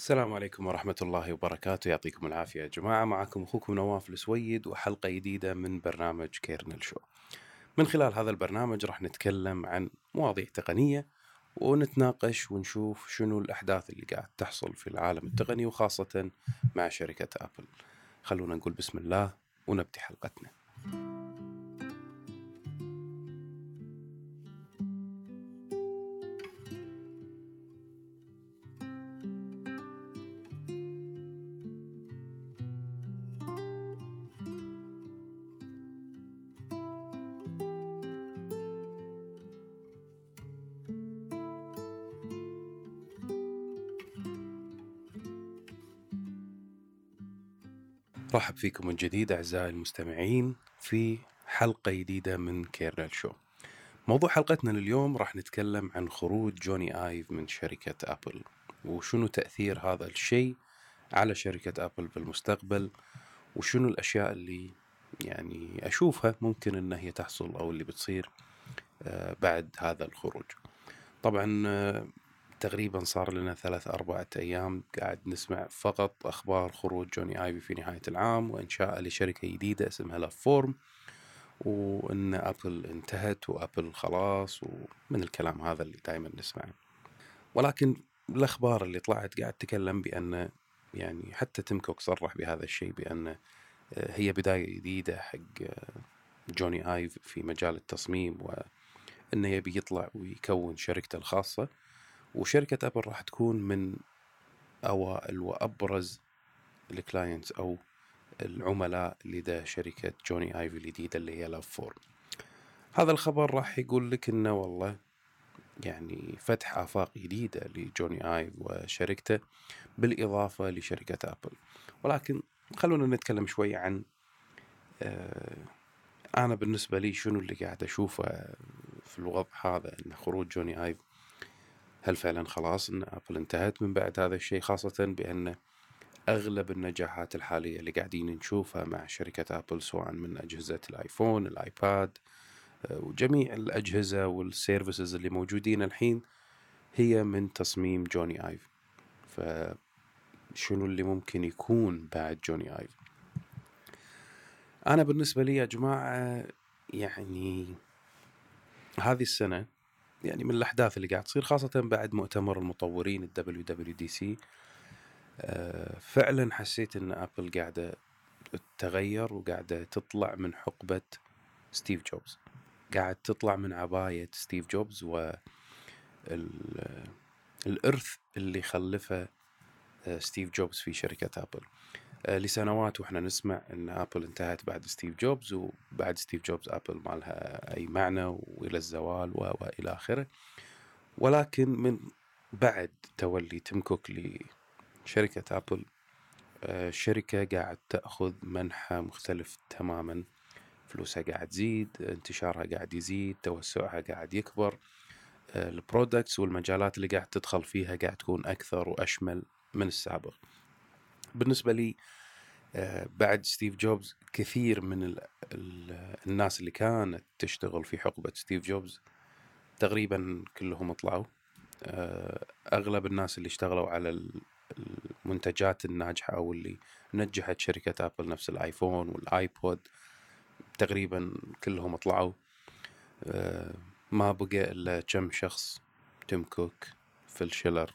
السلام عليكم ورحمة الله وبركاته. يعطيكم العافية يا جماعة. معكم أخوكم نواف السويد وحلقة جديدة من برنامج كيرنل شو من خلال هذا البرنامج راح نتكلم عن مواضيع تقنية ونتناقش ونشوف شنو الأحداث اللي قاعد تحصل في العالم التقني وخاصة مع شركة أبل خلونا نقول بسم الله ونبدي حلقتنا. رحب فيكم من جديد أعزائي المستمعين في حلقة جديدة من Kernel Show موضوع حلقتنا لليوم راح نتكلم عن خروج جوني آيف من شركة أبل وشنو تأثير هذا الشيء على شركة أبل بالمستقبل؟ وشنو الأشياء اللي يعني أشوفها ممكن أن هي تحصل أو اللي بتصير آه، بعد هذا الخروج؟ طبعا آه، تقريبا صار لنا ثلاث أربعة أيام قاعد نسمع فقط أخبار خروج جوني آيفي في نهاية العام وإنشاء لشركة جديدة اسمها LoveFrom وإن أبل انتهت وأبل خلاص ومن الكلام هذا اللي دائما نسمعه. ولكن الأخبار اللي طلعت قاعد تتكلم بأن يعني حتى تيم كوك صرح بهذا الشيء بأن آه، هي بداية جديدة حق آه، جوني آيف في مجال التصميم وأنه يبي يطلع ويكون شركته الخاصة. وشركة أبل راح تكون من أوائل وأبرز ال clients أو العملاء لدى شركة جوني آيفي الجديدة اللي هي LoveFrom هذا الخبر راح يقول لك إنه والله يعني فتح آفاق جديدة لجوني آيف وشركته بالإضافة لشركة أبل ولكن خلونا نتكلم شوي عن آه أنا بالنسبة لي شنو اللي قاعد أشوفه في الوضع هذا إن خروج جوني آيف هل فعلا خلاص إن أبل انتهت من بعد هذا الشيء خاصة بأن أغلب النجاحات الحالية اللي قاعدين نشوفها مع شركة أبل سواء من أجهزة الآيفون الآيباد آه، وجميع الأجهزة وال services اللي موجودين الحين هي من تصميم جوني آيف. فشنو اللي ممكن يكون بعد جوني آيف؟ أنا بالنسبة لي يا جماعة يعني هذه السنة يعني من الأحداث اللي قاعد تصير خاصة بعد مؤتمر المطورين ال WWDC. فعلا حسيت إن أبل قاعدة تتغير وقاعدة تطلع من حقبة ستيف جوبز. قاعد تطلع من عباية ستيف جوبز و الإرث اللي خلفه آه، ستيف جوبز في شركة أبل. آه، لسنوات وإحنا نسمع إن ابل انتهت بعد ستيف جوبز وبعد ستيف جوبز ابل ما لها أي معنى وإلى الزوال وإلى آخره. ولكن من بعد تولي تيم كوك لشركة ابل الشركة آه، قاعد تأخذ منحى مختلف تماما. فلوسها قاعد تزيد انتشارها قاعد يزيد توسعها قاعد يكبر. آه، ال products والمجالات اللي قاعد تدخل فيها قاعد تكون أكثر وأشمل من السابق. بالنسبة لي آه، بعد ستيف جوبز كثير من ال ال الناس اللي كانت تشتغل في حقبة ستيف جوبز تقريبا كلهم طلعوا. آه، أغلب الناس اللي اشتغلوا على المنتجات الناجحة أو اللي نجحت شركة أبل نفس الآيفون والآيبود تقريبا كلهم طلعوا. آه، ما بقى إلا كم شخص تيم كوك فيل شيلر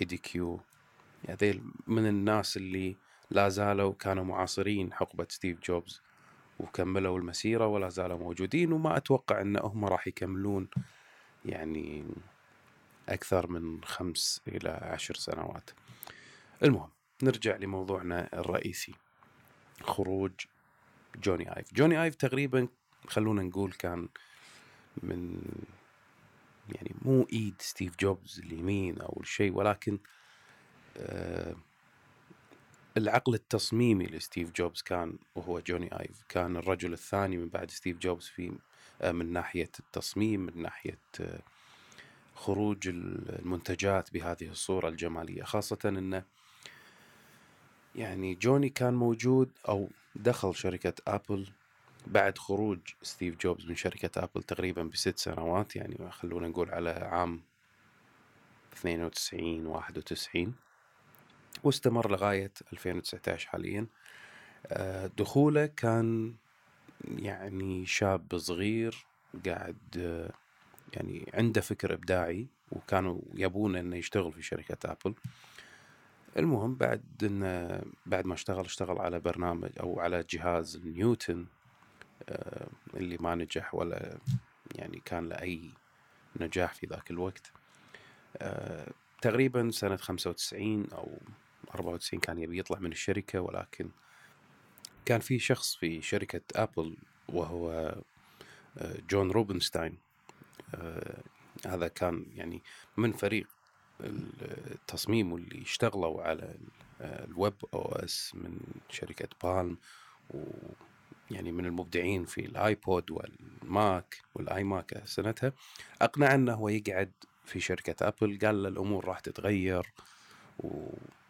إيدي كيو هذيل من الناس اللي لا زالوا كانوا معاصرين حقبة ستيف جوبز وكملوا المسيرة ولا زالوا موجودين وما أتوقع أن هم راح يكملون يعني أكثر من خمس إلى عشر سنوات. المهم نرجع لموضوعنا الرئيسي خروج جوني آيف. جوني آيف تقريبا خلونا نقول كان من يعني مو إيد ستيف جوبز اليمين أو الشيء ولكن العقل التصميمي لستيف جوبز كان وهو جوني آيف. كان الرجل الثاني من بعد ستيف جوبز في آه، من ناحية التصميم من ناحية آه، خروج المنتجات بهذه الصورة الجمالية. خاصة انه يعني جوني كان موجود أو دخل شركة آبل بعد خروج ستيف جوبز من شركة آبل تقريبا بست سنوات يعني خلونا نقول على عام 92 91 واستمر لغاية 2019 حاليا. آه، دخوله كان يعني شاب صغير قاعد آه، يعني عنده فكر إبداعي وكانوا يبون إنه يشتغل في شركة آبل. المهم بعد إنه بعد ما اشتغل اشتغل على برنامج أو على جهاز نيوتن آه، اللي ما نجح ولا يعني كان له أي نجاح في ذاك الوقت. تقريبا سنة 95 أو 94 كان يبي يطلع من الشركة ولكن كان في شخص في شركة أبل وهو آه، جون روبنستاين. هذا كان يعني من فريق التصميم واللي اشتغلوا على ال webOS من شركة بالم ويعني من المبدعين في الآيبود والماك وال iMac سنتها. أقنع أنه هو يقعد في شركة أبل قال له الأمور راح تتغير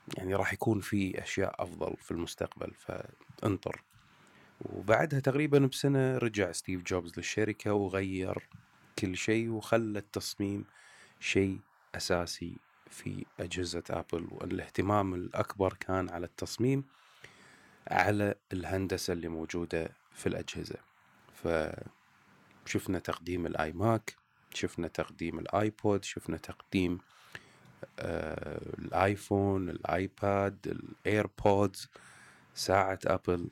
ويعني راح يكون في أشياء أفضل في المستقبل فانطر. وبعدها تقريبا بسنة رجع ستيف جوبز للشركة وغير كل شيء وخلى التصميم شيء أساسي في أجهزة أبل. والاهتمام الأكبر كان على التصميم على الهندسة اللي موجودة في الأجهزة. فشفنا تقديم ال iMac شفنا تقديم الآيبود شفنا تقديم آه الآيفون الآيباد ال AirPods ساعة أبل.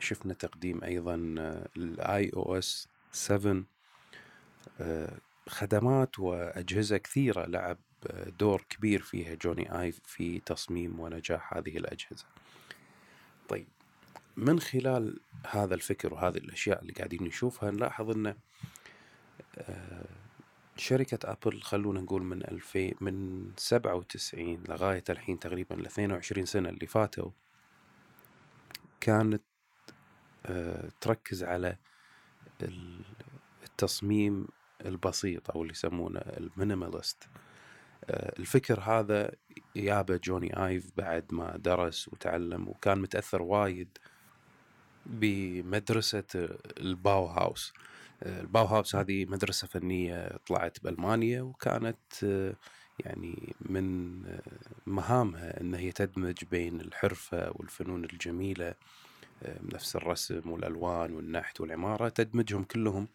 شفنا تقديم أيضا آه، ال iOS 7 خدمات وأجهزة كثيرة لعب دور كبير فيها جوني آيف في تصميم ونجاح هذه الأجهزة. طيب من خلال هذا الفكر وهذه الأشياء اللي قاعدين نشوفها نلاحظ أن آه، شركة أبل خلونا نقول من 2000 من 97 لغاية الحين تقريبا ل 22 سنة اللي فاتوا كانت آه، تركز على التصميم البسيط أو اللي يسمونه ال minimalist آه، الفكر هذا جابه جوني آيف بعد ما درس وتعلم وكان متأثر وايد بمدرسة الباوهاوس. الباوهاوس هذه مدرسة فنية طلعت بألمانيا وكانت يعني من مهامها ان هي تدمج بين الحرفة والفنون الجميلة نفس الرسم والألوان والنحت والعمارة تدمجهم كلهم.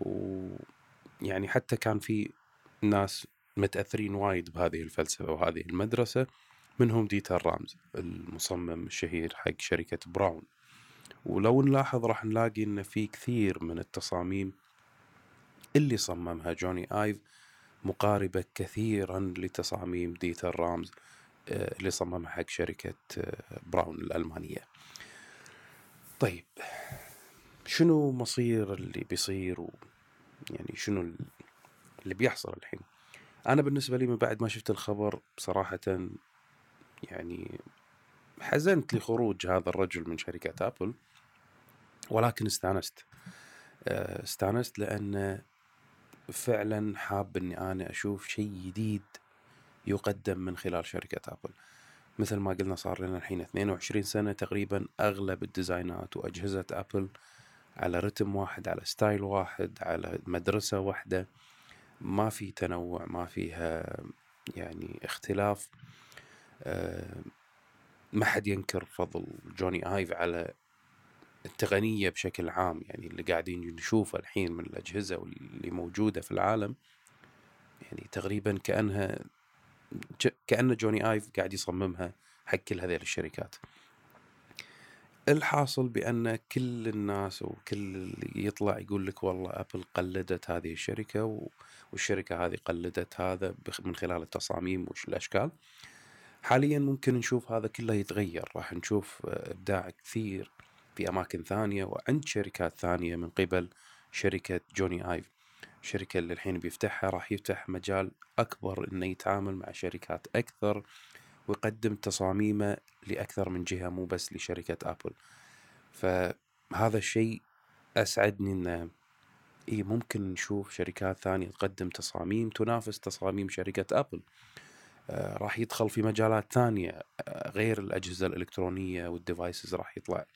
ويعني حتى كان في ناس متأثرين وايد بهذه الفلسفة وهذه المدرسة منهم ديتر رامز المصمم الشهير حق شركة براون. ولو نلاحظ راح نلاقي إن في كثير من التصاميم اللي صممها جوني آيف مقاربة كثيرا لتصاميم ديتر رامز آه، اللي صممها حق شركة آه، براون الألمانية. طيب شنو مصير اللي بيصير و يعني شنو اللي بيحصل الحين؟ أنا بالنسبة لي من بعد ما شفت الخبر بصراحه يعني حزنت لخروج هذا الرجل من شركة آبل ولكن استانست. آه، استانست لأن فعلا حاب إني أنا أشوف شيء جديد يقدم من خلال شركة آبل. مثل ما قلنا صار لنا الحين 22 سنة تقريبا أغلب ال designات وأجهزة آبل على رتم واحد على style واحد على مدرسة واحدة. ما في تنوع ما فيها يعني اختلاف. آه، ما حد ينكر فضل جوني آيف على التقنية بشكل عام يعني اللي قاعدين نشوفه الحين من الأجهزة واللي موجودة في العالم يعني تقريبا كأنها كأن جوني آيف قاعد يصممها حق كل هذه الشركات. الحاصل بأن كل الناس وكل اللي يطلع يقول لك والله أبل قلدت هذه الشركة والشركة هذه قلدت هذا من خلال التصاميم والأشكال حاليا ممكن نشوف هذا كله يتغير. راح نشوف إبداع كثير في أماكن ثانية وعند شركات ثانية من قبل شركة جوني آيف. الشركة اللي الحين بيفتحها راح يفتح مجال أكبر إنه يتعامل مع شركات أكثر ويقدم تصاميمه لأكثر من جهة مو بس لشركة أبل. فهذا الشيء أسعدني أنه إيه ممكن نشوف شركات ثانية تقدم تصاميم تنافس تصاميم شركة أبل. آه راح يدخل في مجالات ثانية آه غير الأجهزة الإلكترونية وال devices راح يطلع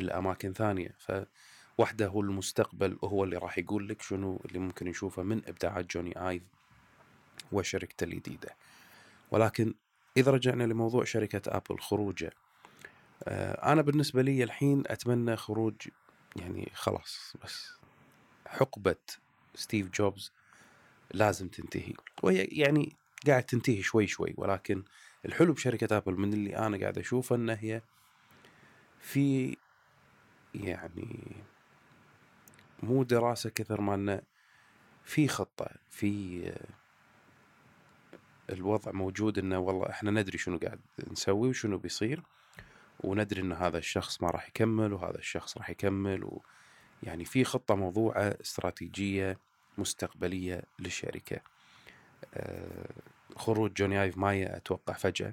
إلى أماكن ثانية. فوحده هو المستقبل وهو اللي راح يقول لك شنو اللي ممكن نشوفه من إبداعات جوني آيف وشركته الجديدة. ولكن إذا رجعنا لموضوع شركة أبل خروجه آه، أنا بالنسبة لي الحين أتمنى خروج يعني خلاص بس حقبة ستيف جوبز لازم تنتهي. وهي يعني قاعد تنتهي شوي شوي ولكن الحلو بشركة أبل من اللي أنا قاعد أشوفه أن هي في يعني مو دراسة كثر ما أنه في خطة في الوضع موجود انه والله إحنا ندري شنو قاعد نسوي وشنو بيصير وندري إن هذا الشخص ما راح يكمل وهذا الشخص راح يكمل و يعني في خطة موضوعة استراتيجية مستقبلية للشركة. آه، خروج جوني آيف ما أتوقع فجأة.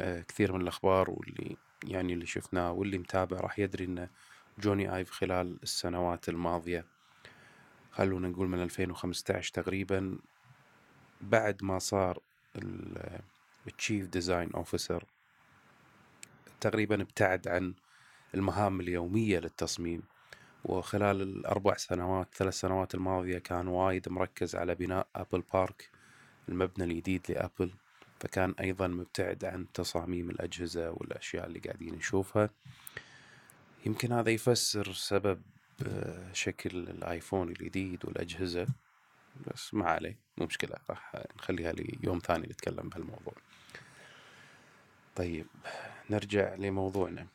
آه، كثير من الأخبار واللي يعني اللي شفناه واللي متابع راح يدري إن جوني آيف خلال السنوات الماضية خلونا نقول من 2015 تقريبا بعد ما صار ال chief design officer تقريبا ابتعد عن المهام اليومية للتصميم. وخلال الأربع سنوات ثلاث سنوات الماضية كان وايد مركز على بناء أبل بارك المبنى الجديد لأبل فكان أيضا مبتعد عن تصاميم الأجهزة والأشياء اللي قاعدين نشوفها. يمكن هذا يفسر سبب آه، شكل الآيفون الجديد والأجهزة بس ما عليه مو مشكلة راح نخليها ليوم ثاني نتكلم بهالموضوع. طيب نرجع لموضوعنا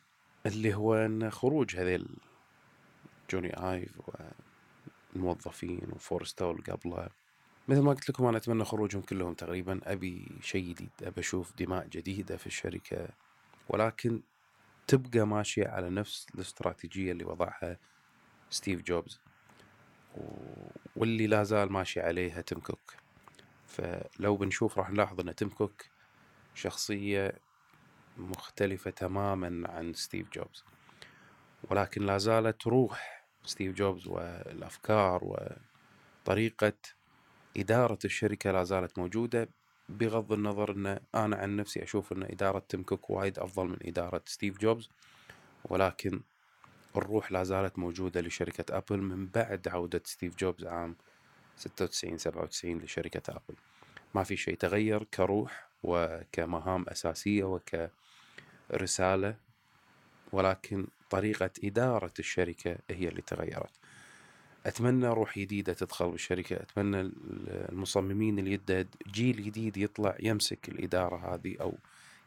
اللي هو إن خروج هذيل جوني آيف والموظفين وفورستول قبله مثل ما قلت لكم أنا أتمنى خروجهم كلهم تقريبا. أبي شيء جديد أبي أشوف دماء جديدة في الشركة. ولكن تبقى ماشية على نفس الاستراتيجية اللي وضعها ستيف جوبز واللي لا زال ماشي عليها تيم كوك. فلو بنشوف راح نلاحظ إن تيم كوك شخصية مختلفة تماما عن ستيف جوبز. ولكن لا زالت روح ستيف جوبز والأفكار وطريقة إدارة الشركة لا زالت موجودة بغض النظر أن أنا عن نفسي أشوف أن إدارة تيم كوك وايد أفضل من إدارة ستيف جوبز ولكن الروح لا زالت موجودة لشركة أبل من بعد عودة ستيف جوبز عام 96 97 لشركة أبل. ما في شيء تغير كروح وكمهام أساسية وكرسالة ولكن طريقة إدارة الشركة هي اللي تغيرت. أتمنى روح جديدة تدخل بالشركة أتمنى المصممين اللي جيل جديد يطلع يمسك الإدارة هذه أو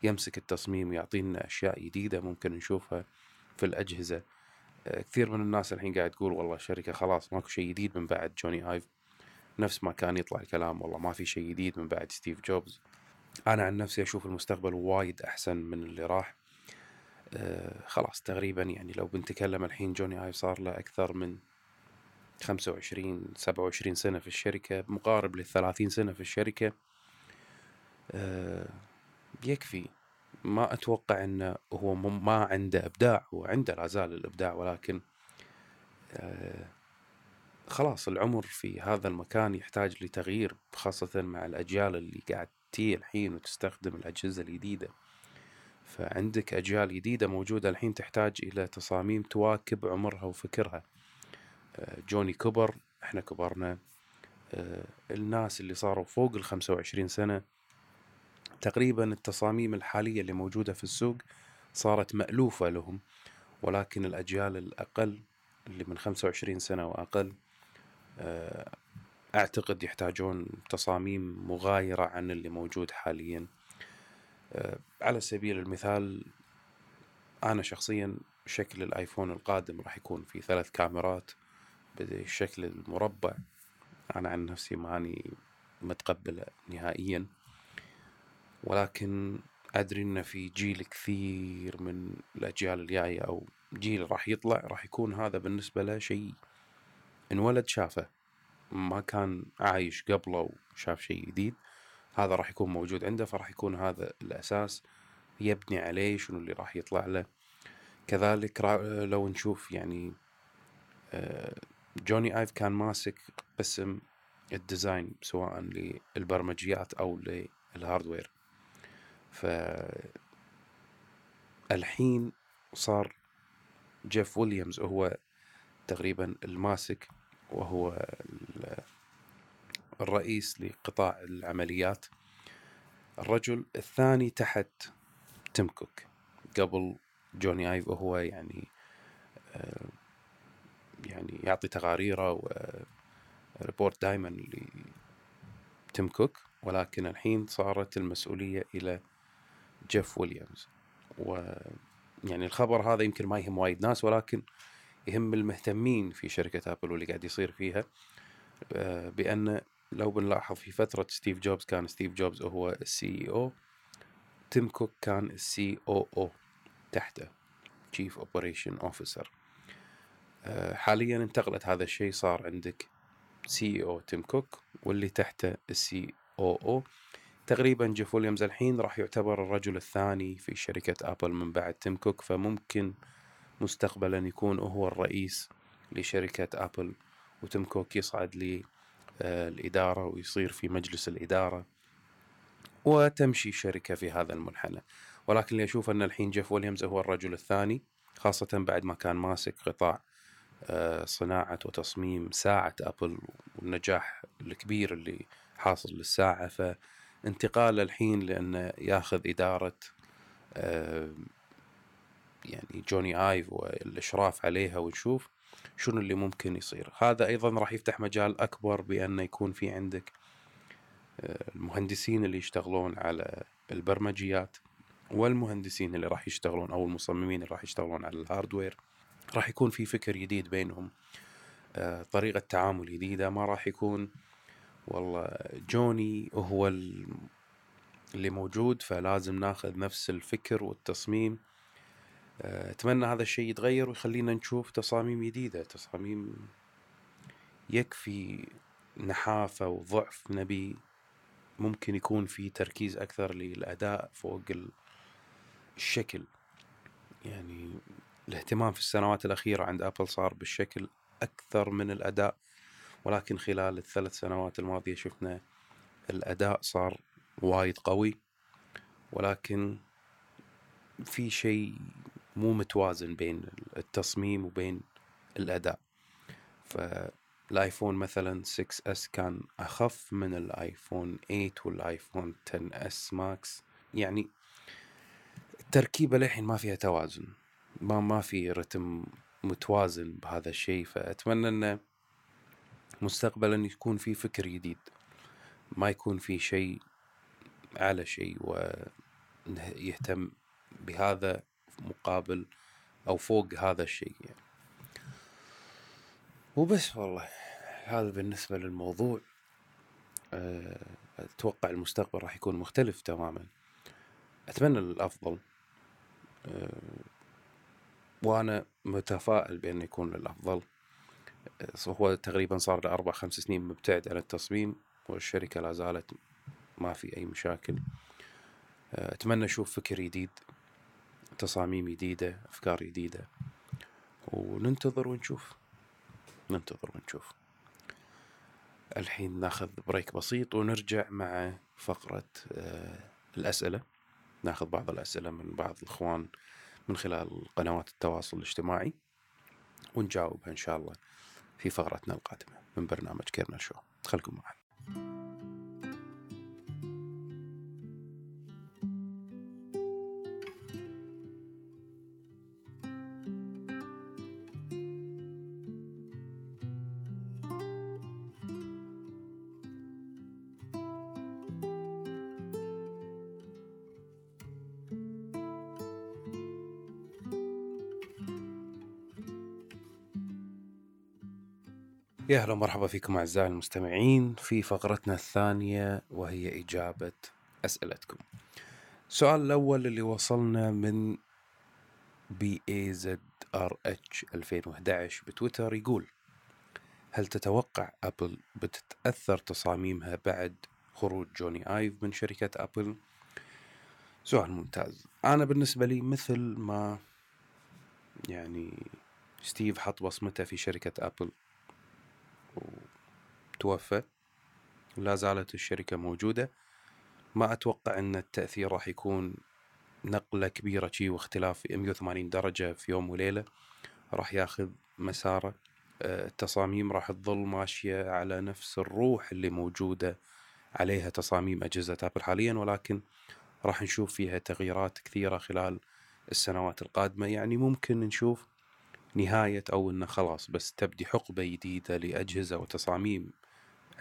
يمسك التصميم ويعطينا أشياء جديدة ممكن نشوفها في الأجهزة. كثير من الناس الحين قاعد تقول والله الشركة خلاص ماكو شيء جديد من بعد جوني ايف نفس ما كان يطلع الكلام والله ما في شيء جديد من بعد ستيف جوبز. أنا عن نفسي أشوف المستقبل وايد أحسن من اللي راح. آه خلاص تقريبا يعني لو بنتكلم الحين جوني ايف صار له أكثر من 25 27 سنة في الشركة مقارب لل 30 سنة في الشركة. آه يكفي. ما أتوقع إنه هو ما عنده إبداع هو عنده لا زال الإبداع ولكن آه خلاص العمر في هذا المكان يحتاج لتغيير خاصة مع الأجيال اللي قاعد تي الحين وتستخدم الأجهزة الجديدة. فعندك أجيال جديدة موجودة الحين تحتاج إلى تصاميم تواكب عمرها وفكرها. جوني كبر إحنا كبرنا آه، الناس اللي صاروا فوق ال 25 سنة تقريبا التصاميم الحالية اللي موجودة في السوق صارت مألوفة لهم ولكن الأجيال الأقل اللي من 25 سنة وأقل آه، أعتقد يحتاجون تصاميم مغايرة عن اللي موجود حاليا. آه، على سبيل المثال أنا شخصيا شكل الآيفون القادم راح يكون في ثلاث كاميرات. بالشكل المربع أنا عن نفسي ماني متقبله نهائيا. ولكن أدري إن في جيل كثير من الأجيال الجاية أو جيل راح يطلع راح يكون هذا بالنسبة له شيء انولد شافه. ما كان عايش قبله وشاف شيء جديد. هذا راح يكون موجود عنده فراح يكون هذا الأساس يبني عليه شنو اللي راح يطلع له. كذلك لو نشوف يعني آه، جوني آيف كان ماسك قسم ال design سواء للبرمجيات أو لل hardware. ف الحين صار جيف ويليامز هو تقريبا الماسك وهو الرئيس لقطاع العمليات. الرجل الثاني تحت تيم كوك قبل جوني آيف وهو يعني آه، يعني يعطي تقاريره و report دائما لتيم كوك ولكن الحين صارت المسؤولية إلى جيف ويليامز ويعني الخبر هذا يمكن ما يهم وايد ناس ولكن يهم المهتمين في شركة أبل واللي قاعد يصير فيها آه، بأن لو بنلاحظ في فترة ستيف جوبز كان ستيف جوبز هو ال CEO تيم كوك كان ال COO تحته chief operation officer حاليا انتقلت هذا الشيء صار عندك CEO تيم كوك واللي تحته ال COO تقريبا جيف ويليامز الحين راح يعتبر الرجل الثاني في شركة آبل من بعد تيم كوك فممكن مستقبلا يكون هو الرئيس لشركة آبل وتيم كوك يصعد للإدارة ويصير في مجلس الإدارة وتمشي الشركة في هذا المنحنى. ولكن اللي أشوف أن الحين جيف ويليامز هو الرجل الثاني خاصة بعد ما كان ماسك قطاع آه، صناعة وتصميم ساعة أبل والنجاح الكبير اللي حاصل للساعة. فانتقال الحين لأنه ياخذ إدارة آه، يعني جوني آيف والإشراف عليها ونشوف شنو اللي ممكن يصير. هذا أيضا راح يفتح مجال أكبر بأنه يكون في عندك آه، المهندسين اللي يشتغلون على البرمجيات والمهندسين اللي راح يشتغلون أو المصممين اللي راح يشتغلون على الهاردوير. راح يكون في فكر جديد بينهم. آه، طريقة تعامل جديدة ما راح يكون. والله جوني هو اللي موجود فلازم ناخذ نفس الفكر والتصميم. آه، أتمنى هذا الشيء يتغير ويخلينا نشوف تصاميم جديدة. تصاميم يكفي نحافة وضعف نبي. ممكن يكون في تركيز أكثر للأداء فوق الشكل. يعني الاهتمام في السنوات الأخيرة عند أبل صار بالشكل أكثر من الأداء ولكن خلال الثلاث سنوات الماضية شفنا الأداء صار وايد قوي ولكن في شيء مو متوازن بين التصميم وبين الأداء. فالآيفون مثلا 6 S كان أخف من الآيفون 8 والآيفون 10 S Max يعني التركيبة للحين ما فيها توازن. ما ما في رتم متوازن بهذا الشيء فأتمنى أنه مستقبلا يكون في فكر جديد ما يكون في شيء على شيء ويهتم بهذا مقابل أو فوق هذا الشيء يعني. وبس والله هذا بالنسبة للموضوع. آه، أتوقع المستقبل راح يكون مختلف تماما. أتمنى الأفضل. آه، وأنا متفائل بأنه يكون الأفضل. آه، هو تقريبا صار له أربع خمس سنين مبتعد عن التصميم والشركة لا زالت ما في أي مشاكل. آه، أتمنى أشوف فكر جديد تصاميم جديدة أفكار جديدة. وننتظر ونشوف. ننتظر ونشوف. الحين ناخذ بريك بسيط ونرجع مع فقرة الأسئلة. ناخذ بعض الأسئلة من بعض الإخوان. من خلال قنوات التواصل الاجتماعي ونجاوبها إن شاء الله في فقرتنا القادمة من برنامج كيرنل شو خلكم معنا يا أهلا ومرحبا فيكم أعزائي المستمعين في فقرتنا الثانية وهي إجابة أسئلتكم. السؤال الأول اللي وصلنا من بي اي زد ار اتش 2011 بتويتر يقول هل تتوقع أبل بتتأثر تصاميمها بعد خروج جوني آيف من شركة أبل؟ سؤال ممتاز. أنا بالنسبة لي مثل ما يعني ستيف حط بصمته في شركة أبل وتوفى ولا زالت الشركة موجودة. ما أتوقع أن التأثير راح يكون نقلة كبيرة شي واختلاف 180 درجة في يوم وليلة. راح ياخذ مسارة. آه، التصاميم راح تظل ماشية على نفس الروح اللي موجودة عليها تصاميم أجهزة أبل حاليا ولكن راح نشوف فيها تغييرات كثيرة خلال السنوات القادمة. يعني ممكن نشوف نهاية أو أنه خلاص بس تبدي حقبة جديدة لأجهزة وتصاميم.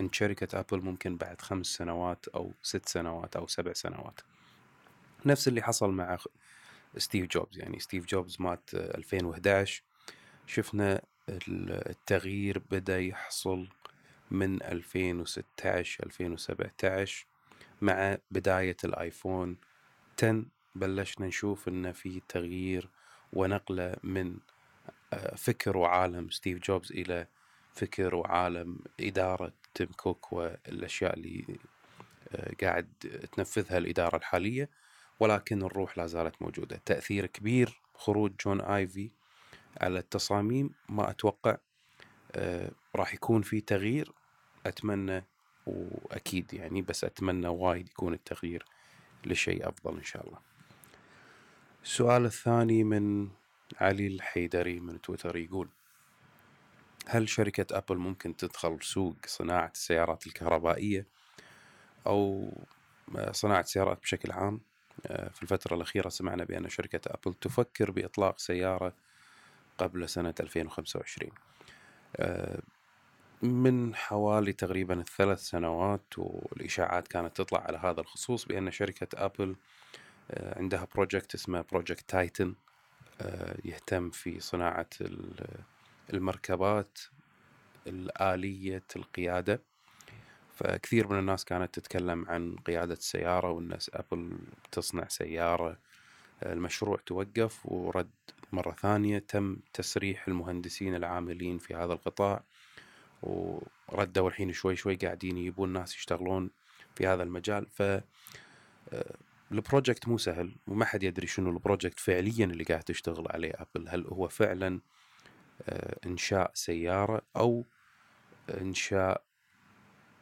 عند شركة أبل ممكن بعد خمس سنوات أو ست سنوات أو سبع سنوات. نفس اللي حصل مع ستيف جوبز. يعني ستيف جوبز مات 2011 شفنا التغيير بدأ يحصل من 2016 2017 مع بداية الآيفون 10 بلشنا نشوف إن في تغيير ونقلة من فكر وعالم ستيف جوبز إلى فكر وعالم إدارة تيم كوك والأشياء اللي آه، قاعد تنفذها الإدارة الحالية ولكن الروح لا زالت موجودة. تأثير كبير خروج جوني آيف على التصاميم ما أتوقع آه، راح يكون في تغيير أتمنى وأكيد يعني بس أتمنى وايد يكون التغيير لشيء أفضل إن شاء الله. السؤال الثاني من علي الحيدري من تويتر يقول هل شركة أبل ممكن تدخل سوق صناعة السيارات الكهربائية أو صناعة السيارات بشكل عام؟ آه، في الفترة الأخيرة سمعنا بأن شركة أبل تفكر بإطلاق سيارة قبل سنة 2025 آه، من حوالي تقريبا الثلاث سنوات والإشاعات كانت تطلع على هذا الخصوص بأن شركة أبل آه، عندها project اسمه Project Titan يهتم في صناعة المركبات الآلية القيادة. فكثير من الناس كانت تتكلم عن قيادة السيارة والناس أبل تصنع سيارة المشروع توقف ورد مرة ثانية تم تسريح المهندسين العاملين في هذا القطاع وردوا الحين شوي شوي قاعدين يجيبون ناس يشتغلون في هذا المجال. ف ال project مو سهل وما حد يدري شنو ال project فعليا اللي قاعد تشتغل عليه ابل هل هو فعلا آه، إنشاء سيارة أو إنشاء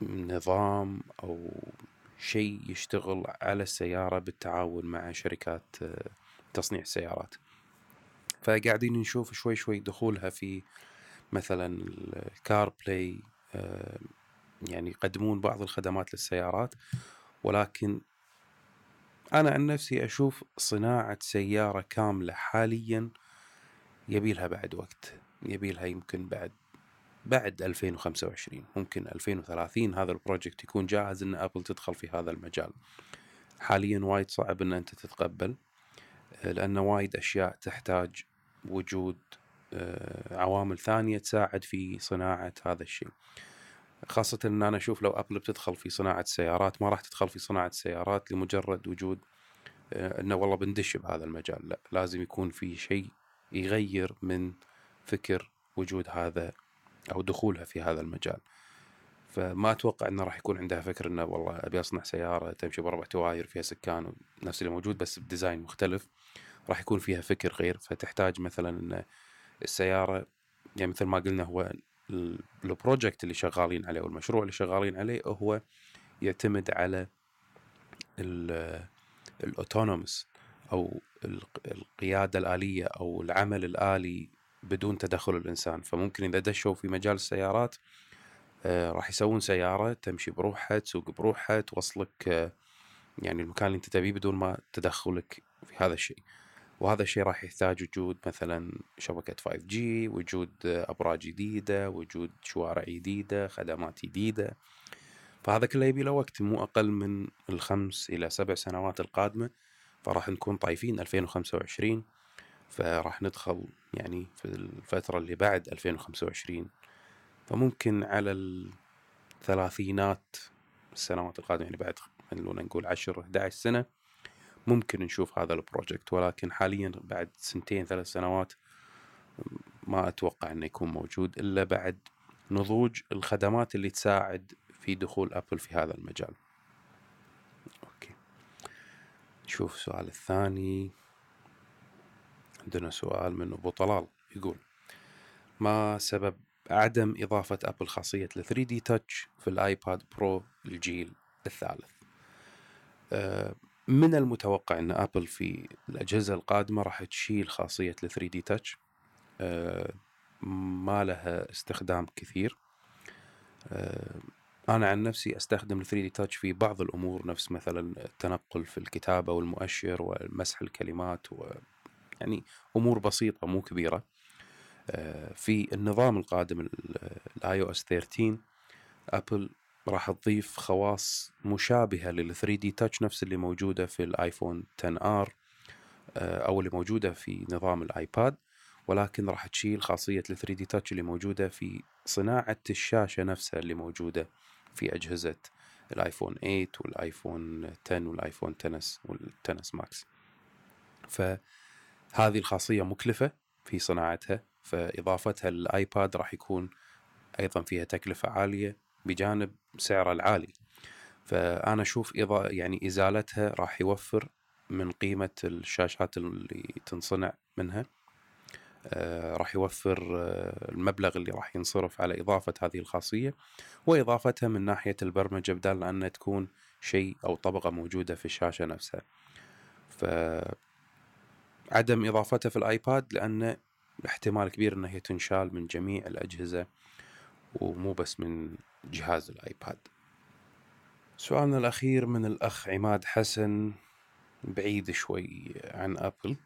نظام أو شيء يشتغل على السيارة بالتعاون مع شركات آه، تصنيع السيارات فقاعدين نشوف شوي شوي دخولها في مثلا الكار بلاي آه، يعني يقدمون بعض الخدمات للسيارات ولكن أنا عن نفسي أشوف صناعة سيارة كاملة حاليا يبيلها بعد وقت يبيلها يمكن بعد بعد 2025 ممكن 2030 هذا ال project يكون جاهز إن أبل تدخل في هذا المجال. حاليا وايد صعب إن أنت تتقبل لأن وايد أشياء تحتاج وجود آه، عوامل ثانية تساعد في صناعة هذا الشيء. خاصة إن أنا أشوف لو أبل بتدخل في صناعة السيارات ما راح تدخل في صناعة السيارات لمجرد وجود آه، إنه والله بندش بهذا المجال. لا لازم يكون في شيء يغير من فكر وجود هذا أو دخولها في هذا المجال. فما أتوقع إنه راح يكون عندها فكر إنه والله أبي أصنع سيارة تمشي بأربع تواير فيها سكان نفس اللي موجود بس ب design مختلف. راح يكون فيها فكر غير فتحتاج مثلا إن السيارة يعني مثل ما قلنا هو ال project اللي شغالين عليه والمشروع اللي شغالين عليه هو يعتمد على الاوتونوموس أو القيادة الآلية أو العمل الآلي بدون تدخل الإنسان. فممكن إذا دشوا في مجال السيارات آه، راح يسوون سيارة تمشي بروحها تسوق بروحها توصلك آه، يعني المكان اللي أنت تبيه بدون ما تدخلك في هذا الشيء. وهذا الشيء راح يحتاج وجود مثلا شبكة 5G وجود أبراج جديدة وجود شوارع جديدة خدمات جديدة. فهذا كله يبي له وقت مو أقل من الخمس إلى سبع سنوات القادمة. فراح نكون طايفين 2025 فراح ندخل يعني في الفترة اللي بعد 2025 فممكن على الثلاثينات السنوات القادمة يعني بعد خلونا نقول 10 11 سنة ممكن نشوف هذا البروجكت ولكن حاليا بعد سنتين ثلاث سنوات ما أتوقع إنه يكون موجود إلا بعد نضوج الخدمات اللي تساعد في دخول ابل في هذا المجال. Okay. نشوف السؤال الثاني عندنا سؤال من أبو طلال يقول ما سبب عدم إضافة ابل خاصية ال 3D Touch في الآيباد Pro الجيل الثالث؟ أه من المتوقع إن ابل في الأجهزة القادمة راح تشيل خاصية ال 3D Touch ما لها استخدام كثير. آه، أنا عن نفسي أستخدم ال 3D Touch في بعض الأمور نفس مثلا التنقل في الكتابة والمؤشر ومسح الكلمات و يعني أمور بسيطة مو كبيرة. آه، في النظام القادم ال iOS 13 Apple راح تضيف خواص مشابهة لل 3D Touch نفس اللي موجودة في ال iPhone 10R أو اللي موجودة في نظام ال iPad ولكن راح تشيل خاصية ال 3D Touch اللي موجودة في صناعة الشاشة نفسها اللي موجودة في أجهزة الايفون 8 والايفون 10 والايفون 10 والتنس 10 ماكس فهذه الخاصية مكلفة في صناعتها فإضافتها لل iPad راح يكون أيضا فيها تكلفة عالية بجانب سعرها العالي. فأنا أشوف إضا يعني إزالتها راح يوفر من قيمة الشاشات اللي تنصنع منها. آه راح يوفر آه المبلغ اللي راح ينصرف على إضافة هذه الخاصية وإضافتها من ناحية البرمجة بدال ان تكون شيء أو طبقة موجودة في الشاشة نفسها. ف عدم إضافتها في الآيباد لأن احتمال كبير إنها تنشال من جميع الأجهزة ومو بس من جهاز ال iPad. سؤالنا الأخير من الأخ عماد حسن بعيد شوي عن Apple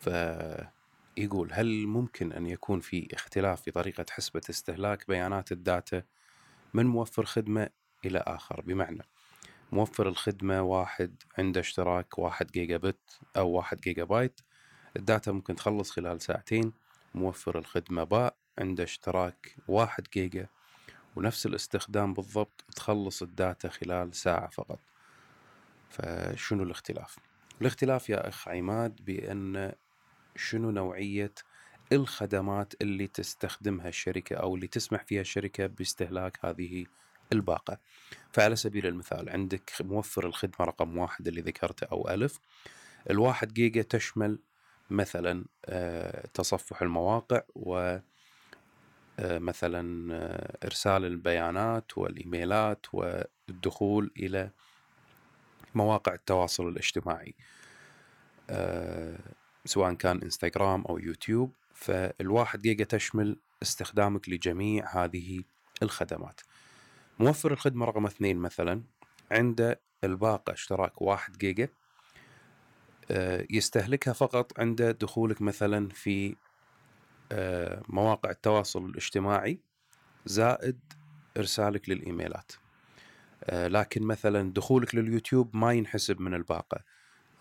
فيقول هل ممكن أن يكون في اختلاف في طريقة حسبة استهلاك بيانات ال data من موفر خدمة إلى آخر؟ بمعنى موفر الخدمة واحد عنده اشتراك واحد جيجا بت أو واحد جيجا بايت ال data ممكن تخلص خلال ساعتين موفر الخدمة باء عنده اشتراك واحد جيجا ونفس الاستخدام بالضبط تخلص ال data خلال ساعة فقط. فشنو الاختلاف؟ الاختلاف يا أخ عماد بأن شنو نوعية الخدمات اللي تستخدمها الشركة أو اللي تسمح فيها الشركة باستهلاك هذه الباقة؟ فعلى سبيل المثال عندك موفر الخدمة رقم واحد اللي ذكرته أو ألف. الواحد جيجا تشمل مثلا آه، تصفح المواقع و مثلا آه، إرسال البيانات والإيميلات والدخول إلى مواقع التواصل الاجتماعي سواء كان إنستغرام أو يوتيوب. فالواحد جيجا تشمل استخدامك لجميع هذه الخدمات. موفر الخدمة رقم اثنين مثلا عنده الباقة اشتراك واحد جيجا آه، يستهلكها فقط عند دخولك مثلا في آه، مواقع التواصل الاجتماعي زائد إرسالك للإيميلات. آه، لكن مثلا دخولك لليوتيوب ما ينحسب من الباقة.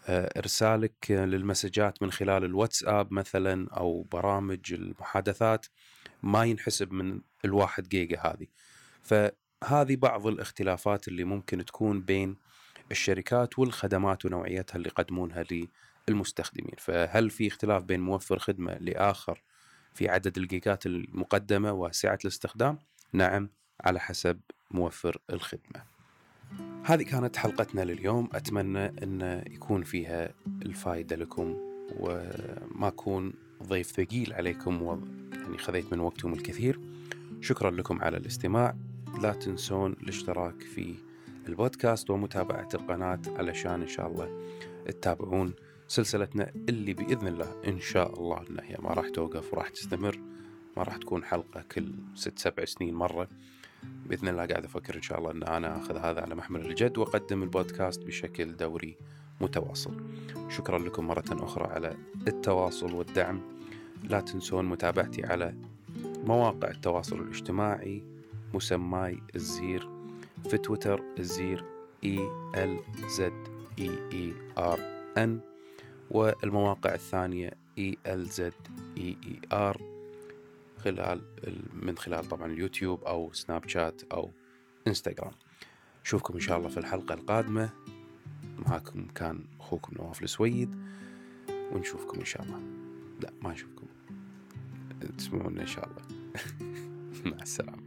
إرسالك للمسجات من خلال الواتساب مثلا أو برامج المحادثات ما ينحسب من الواحد جيجا هذه. فهذه بعض الاختلافات اللي ممكن تكون بين الشركات والخدمات ونوعيتها اللي يقدمونها للمستخدمين. فهل في اختلاف بين موفر خدمة لآخر في عدد الجيجات المقدمة وسعة الاستخدام؟ نعم على حسب موفر الخدمة. هذه كانت حلقتنا لليوم. أتمنى أن يكون فيها الفائدة لكم وما أكون ضيف ثقيل عليكم و يعني خذيت من وقتكم الكثير. شكرا لكم على الاستماع. لا تنسون الاشتراك في البودكاست ومتابعة القناة علشان إن شاء الله تتابعون سلسلتنا اللي بإذن الله إن شاء الله إن هي ما راح توقف وراح تستمر ما راح تكون حلقة كل ست سبع سنين مرة. بإذن الله قاعد أفكر إن شاء الله أن أنا أخذ هذا على محمل الجد وأقدم البودكاست بشكل دوري متواصل. شكرا لكم مرة أخرى على التواصل والدعم. لا تنسون متابعتي على مواقع التواصل الاجتماعي مسماي الزير في تويتر الزير E L Z E E R N. والمواقع الثانية ار خلال من خلال طبعا اليوتيوب أو Snapchat أو إنستغرام. نشوفكم إن شاء الله في الحلقة القادمة. معاكم كان أخوكم نواف السويد. ونشوفكم إن شاء الله. لا ما نشوفكم تسمعونا إن شاء الله. مع السلامة.